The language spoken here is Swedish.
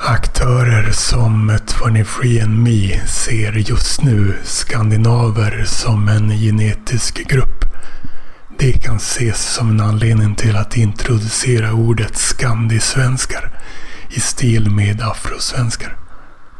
Aktörer som 23 Me ser just nu skandinaver som en genetisk grupp. Det kan ses som en anledning till att introducera ordet skandisvenskar i stil med afrosvenskar.